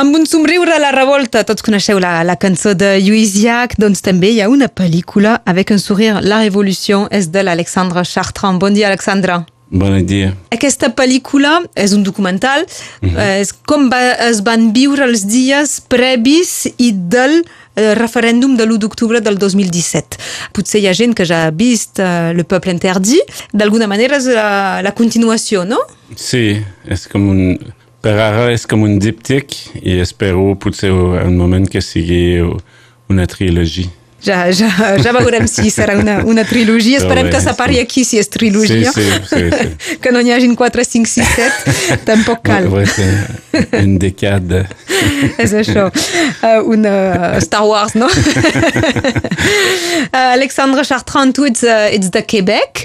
Amb un somriure a la revolta, tots coneixeu la, la cançó de Lluís Llach, doncs també hi ha una pel·lícula avec un sourire, La Révolution, és de l'Alexandre Chartrand. Bon dia, Alexandre. Bon dia. Aquesta pel·lícula és un documental, mm -hmm. és com va, es van viure els dies previs i del eh, referèndum de l'1 d'octubre del 2017. Potser hi ha gent que ja ha vist eh, Le Peuple Interdit. D'alguna manera és la, la continuació, no? Sí, és com un... Per ara és com un díptic i espero potser un moment que sigui una trilogia. Ja, ja, ja veurem si serà una, una trilogia. Que separi sí. aquí si és trilogia. Sí, sí, sí. que no n'hi hagin 4, 5, 6, 7. Tampoc cal. Va ser un decade. és això. Uh, una Star Wars, no? uh, Alexandre Chartrand, ets, uh, ets de Quebec.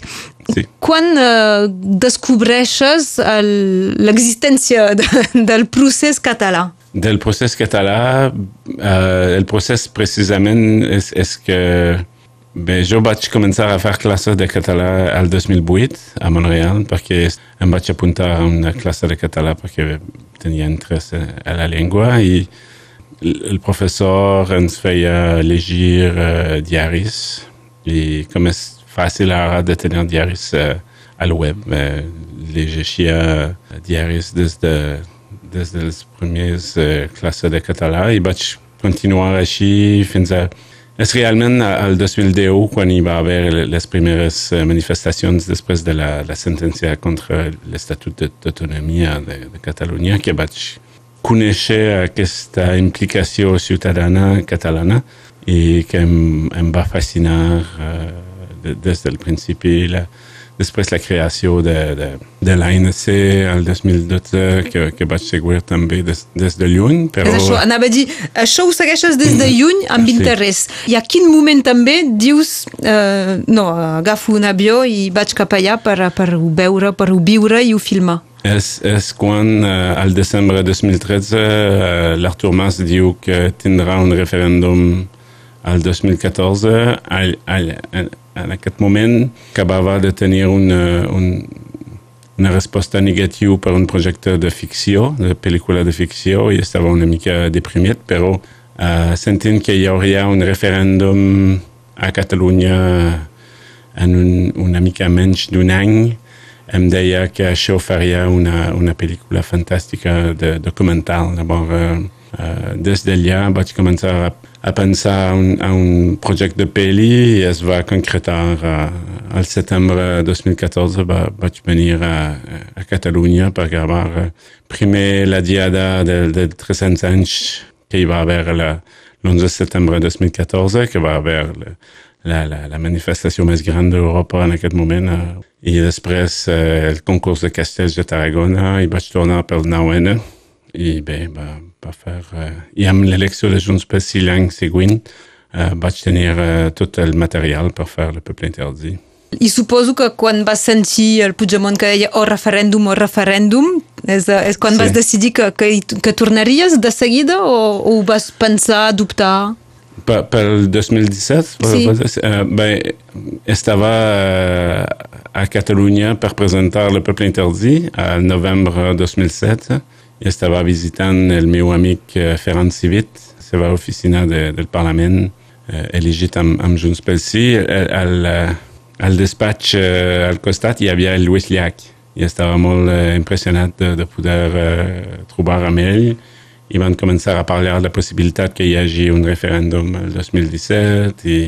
Sí. Quan uh, descobreixes l'existència de, del procés català? Del procés català, uh, el procés precisament és, és que bé, jo vaig començar a fer classes de català al 2008 a Montreal perquè em vaig apuntar a una classe de català perquè tenia interès a la llengua i el professor ens feia llegir uh, diaris i com és fàcil ara de tenir diaris uh, al web, uh, llegia diaris des de des de les premières uh, classes de català i vaig continuar així fins a... És realment al 2010 quan hi va haver les primeres manifestacions després de la, la sentència contra l'Estatut d'autonomia de, de Catalunya que vaig conèixer aquesta implicació ciutadana catalana i que em, va fascinar des del principi la, després la creació de, de, de l'ANC el 2012 que, que vaig seguir també des, des de lluny. Però... És això, anava a dir, això ho segueixes des de lluny amb sí. interès. I a quin moment també dius, eh, no, agafo un avió i vaig cap allà per, per ho veure, per ho viure i ho filmar? És, és quan, eh, al desembre 2013, eh, l'Artur Mas diu que tindrà un referèndum al 2014, al, al, al en aquest moment acabava de tenir una, un, una resposta negativa per un projecte de ficció, de pel·lícula de ficció, i estava una mica deprimit, però uh, sentint que hi hauria un referèndum a Catalunya en un, una mica menys d'un any, em deia que això faria una, una pel·lícula fantàstica de documental. Llavors, uh, uh, des d'allà vaig començar a a pensar a un, a un projecte de pel·li i es va concretar uh, al setembre 2014 va, vaig venir a, a Catalunya per gravar uh, la diada de, de 300 anys que hi va haver l'11 setembre 2014 que va haver la, la, la, la manifestació més gran d'Europa en aquest moment uh, i després uh, el concurs de castells de Tarragona i vaig tornar pel 9-N i bé, va, va fer... Uh, I amb l'elecció de Junts pel Sí l'any següent uh, vaig tenir uh, tot el material per fer el Poble Interdit. I suposo que quan vas sentir el Puigdemont que deia o oh, referèndum o oh, referèndum, és, és quan sí. vas decidir que, que, que tornaries de seguida o, o ho vas pensar, dubtar? Per, pel 2017? Sí. Uh, bé, estava a Catalunya per presentar el Poble Interdit al novembre 2007 i estava visitant el meu amic eh, Ferran Civit, seva oficina de, del Parlament, eh, elegit amb, amb Junts pel Sí. Al, al despatx eh, al costat hi havia el Lluís Llach. I estava molt eh, impressionat de, de poder eh, trobar amb ell. I van començar a parlar de la possibilitat que hi hagi un referèndum el 2017 i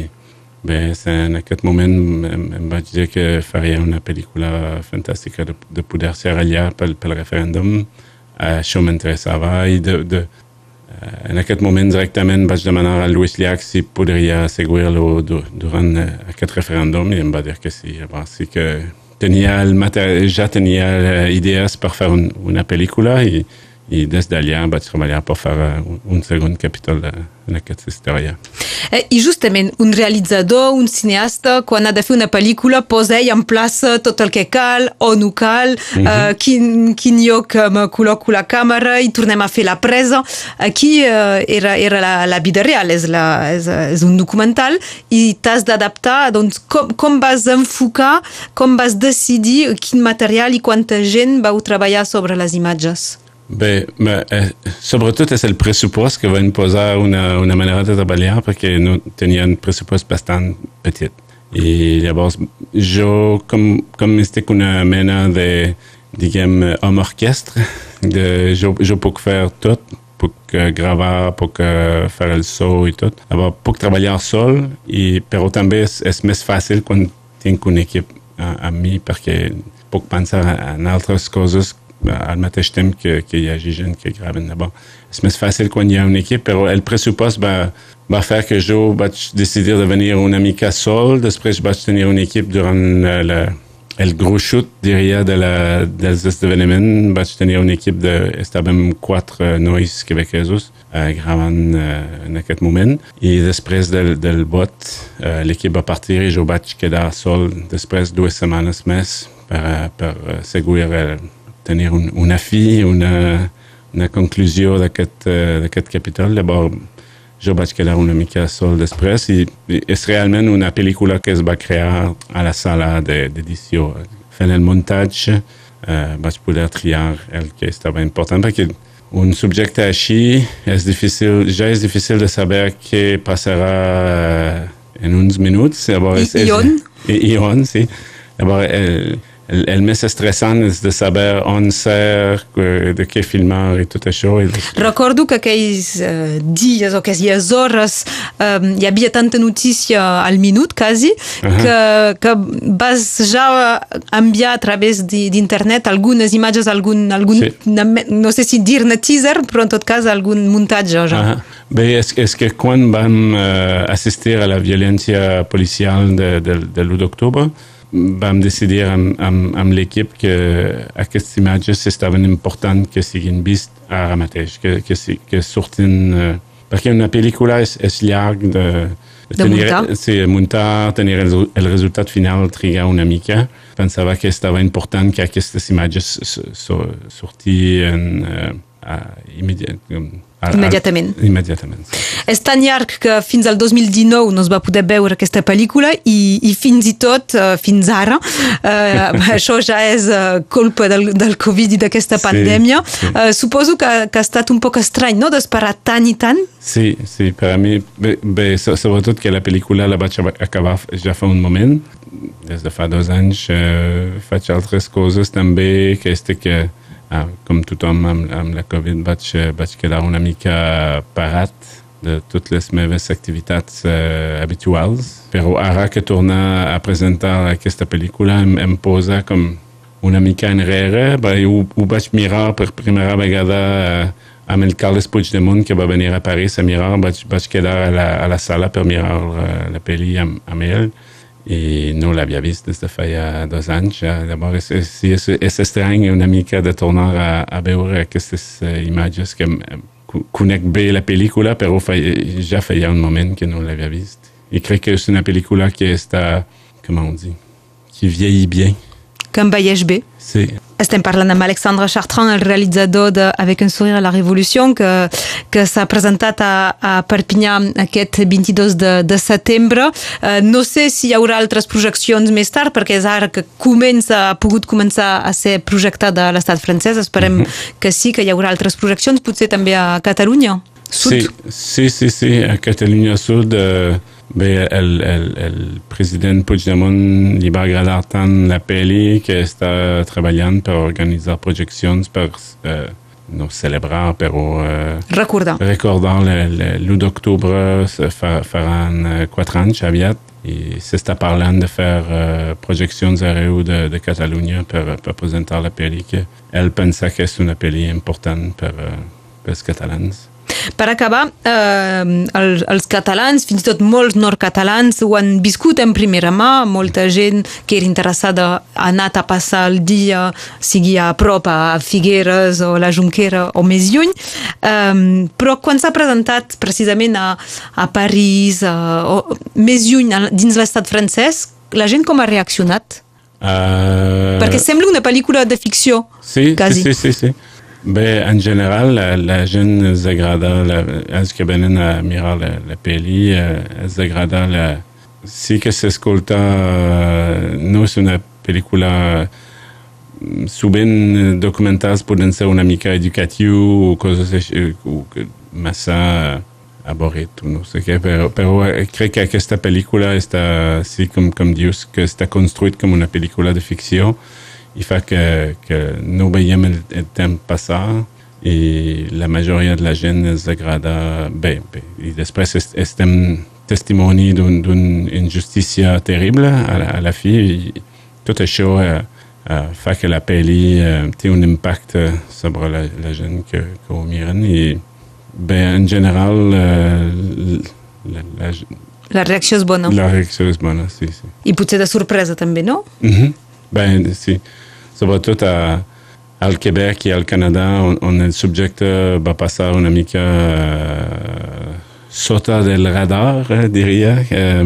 bé, en aquest moment em, em vaig dir que faria una pel·lícula fantàstica de, de poder ser allà pel, pel referèndum això m'interessava i de, de, uh, en aquest moment directament vaig demanar a Lluís Llach si podria seguir-lo durant uh, aquest referèndum i em va dir que sí. Llavors sí que tenia el ja tenia idees per fer un, una pel·lícula i, i des d'allà vaig treballar per fer un, un segon capítol en aquesta història. Eh, I justament, un realitzador, un cineasta, quan ha de fer una pel·lícula, posa ell en plaça tot el que cal, on ho cal, mm -hmm. uh, quin, quin lloc me col·loco la càmera i tornem a fer la presa. Aquí uh, era, era la, la vida real, és, la, és, és un documental i t'has d'adaptar, doncs com, com vas enfocar, com vas decidir quin material i quanta gent vau treballar sobre les imatges? Beh, ma, eh, soprattutto è il presupposto che va imposare una, una maniera di lavorare perché noi teniamo un presupposto abbastanza petit. E llavors, jo, com, com estic una mena de, diguem, homme orquestre, de, jo, jo puc fer tot, puc uh, gravar, puc uh, fer el so i tot. Llavors, puc treballar sol, i, però també és, és més fàcil quan tinc un equip a, a mi perquè puc pensar en altres coses al mateix temps que, que hi hagi gent que graven. Bon, és més fàcil quan hi ha una equip, però el pressupost va, va fer que jo vaig decidir de venir una mica sol, després vaig tenir una equip durant la, el gruixut, diria, de la, dels esdeveniments. Vaig tenir una equip de... Estàvem quatre nois quebequesos eh, gravant eh, en aquest moment. Després del, del vot, eh, l'equip va partir i jo vaig quedar sol després dues setmanes més per, per assegurir el, tenir un, una fi, una, una conclusió d'aquest uh, capítol. Llavors, jo vaig quedar una mica sol després i, i és realment una pel·lícula que es va crear a la sala d'edició. Fent el muntatge uh, vaig poder triar el que estava important perquè un subjecte així és difícil, ja és difícil de saber què passarà en uns minuts. Llavors, I, és, i on? I, i on, sí. Llavors, el, estressant és de saber on ser, de què filmar i tot això. Recordo que aquells eh, dies o aquelles hores eh, hi havia tanta notícia al minut, quasi, uh -huh. que, que vas ja enviar a través d'internet algunes imatges, algun, algun sí. no sé si dir-ne teaser, però en tot cas algun muntatge. Ja. Uh -huh. Bé, és, és que quan vam uh, assistir a la violència policial de, de, de l'1 d'octubre, vam decidir amb, amb, amb l'equip que aquestes imatges estaven important que siguin vist ara mateix, que, que, que surtin... Uh, perquè una pel·lícula és, és llarg de, de, de tenir, muntar. Sí, muntar, tenir el, el resultat final trigar una mica. Pensava que estava important que aquestes imatges sortien uh, uh, immediatament Immediatament. Immediatament. És tan llarg que fins al 2019 no es va poder veure aquesta pel·lícula i, i fins i tot uh, fins ara uh, això ja és uh, culpa del, del Covid i d'aquesta sí, pandèmia. Sí. Uh, suposo que, que ha estat un poc estrany, no?, d'esperar tant i tant. Sí, sí, per a mi, bé, bé, sobretot que la pel·lícula la vaig acabar ja fa un moment, des de fa dos anys uh, faig altres coses també, que este que ah, com tothom amb, amb la Covid vaig, vaig quedar una mica parat de totes les meves activitats uh, habituals, però ara que torna a presentar aquesta pel·lícula em, em posa com una mica enrere, ho, ho vaig mirar per primera vegada uh, amb el Carles Puigdemont que va venir a París a mirar, vaig, vaig quedar a la, a la sala per mirar uh, la pel·li amb, amb ell i no l'havia vist des de feia dos anys. Ja. Llavors és, és, és estrany una mica de tornar a, a veure aquestes uh, que conec bé la pel·lícula, però feia, ja feia un moment que no l'havia vist. I crec que és una pel·lícula que està, com on dit, qui vieillit bien. Que envelleix bé. Sí. Estem parlant amb Alexandre Chartrand, el realitzador de Avec un sourire a la Revolució, que, que s'ha presentat a, a Perpinyà aquest 22 de, de setembre. Uh, no sé si hi haurà altres projeccions més tard, perquè és ara que comença, ha pogut començar a ser projectada a l'estat francès. Esperem mhm. -huh. que sí, que hi haurà altres projeccions, potser també a Catalunya. Sud. Sí, sí, sí, sí, a Catalunya Sud. Uh Bé, el, el, el president Puigdemont li va agradar tant la pel·li que està treballant per organitzar projeccions per eh, no celebrar, però eh, recordar, recordar l'1 d'octubre faran eh, quatre anys aviat i s'està parlant de fer uh, projeccions arreu de, de Catalunya per, per presentar la pel·li que ell pensa que és una pel·li important per, uh, pels catalans. Per acabar, eh, els, els catalans, fins i tot molts nord-catalans, ho han viscut en primera mà, molta gent que era interessada ha anat a passar el dia, sigui a prop a Figueres o la Junquera o més lluny, eh, però quan s'ha presentat precisament a, a París, a, o més lluny dins l'estat francès, la gent com ha reaccionat? Uh... Perquè sembla una pel·lícula de ficció, sí, quasi. Sí, sí, sí. sí. Bé, en general, la, la la, els que venen a mirar la, la pel·li, eh, els agrada la... Sí que s'escolta, no és una pel·lícula sovint documentals poden ser una mica educatiu o coses així, o massa avorrit no sé què, però, però crec que aquesta pel·lícula està, sí, com, com dius, que està construït com una pel·lícula de ficció i fa que, que no veiem el, el temps passar i la majoria de la gent els agrada bé, bé. i després est, estem testimoni d'una un, injustícia terrible a la, a la fi i tot això eh, eh, fa que la pel·li eh, té un impacte sobre la, la gent que, que ho miren i bé, en general eh, la, la, La reacció és bona. la reacció és bona, sí, sí. I potser de sorpresa també, no? Mhm. Ben, sí. Sobretot a, al Quebec i al Canadà, on, on el subjecte va passar una mica eh, sota del radar, eh, diria. Eh,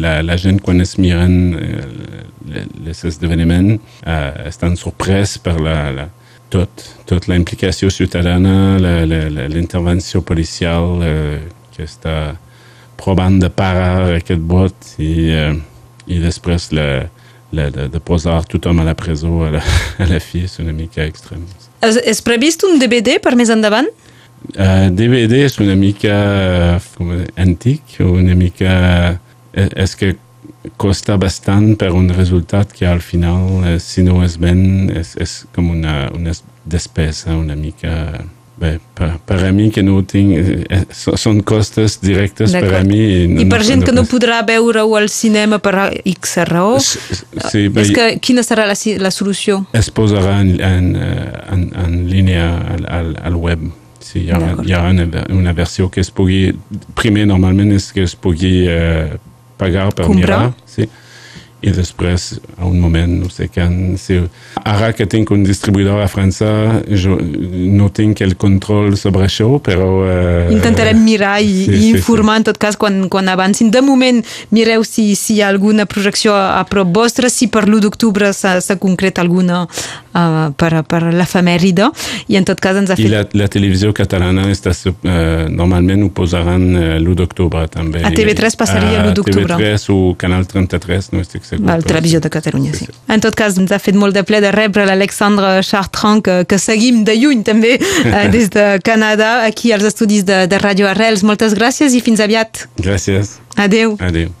la, la gent, quan miren eh, les esdeveniments, eh, estan sorprès per la, la, tot, tot la implicació ciutadana, l'intervenció policial eh, que està provant de parar aquest vot i, eh, i després la, de, de posar tothom a la presó a la, a la fi és una mica extrem. És, és previst un DVD per més endavant? Uh, DVD és una mica eh, com, antic, una mica... eh, És que costa bastant per un resultat que al final, eh, si no es ven, és, és com una, una despesa una mica... Bé, per, per a mi que no tinc... Eh, so- són costes directes per a D'acord. mi. I per gent que no pas- podrà veure-ho al cinema per X raó, S- Sí, bé, és que quina eh, en línia al, al, al web. Ha, D'acord. hi ha una, una versió que es pugui... Primer, normalment, és que pugui eh, pagar per mirar. I després, a un moment, no sé quan... Sí. Ara que tinc un distribuïdor a França, jo no tinc el control sobre això, però... Eh, Intentarem mirar i, sí, i sí, informar en tot cas quan, quan avancin. De moment, mireu si, si hi ha alguna projecció a prop vostra, si per l'1 d'octubre s'ha concret alguna uh, per, per l'efemèride, i en tot cas ens ha I fet... la, la televisió catalana està, eh, normalment ho posaran eh, l'1 d'octubre també. A TV3 passaria l'1 d'octubre. A TV3 o Canal 33, no estic segur. Però Televisió de Catalunya, sí. Sí, sí. En tot cas, ens ha fet molt de ple de rebre l'Alexandre Chartrand, que, que seguim de lluny també, eh, des de Canadà, aquí als estudis de, de Ràdio Arrels. Moltes gràcies i fins aviat. Gràcies. Adeu. Adéu.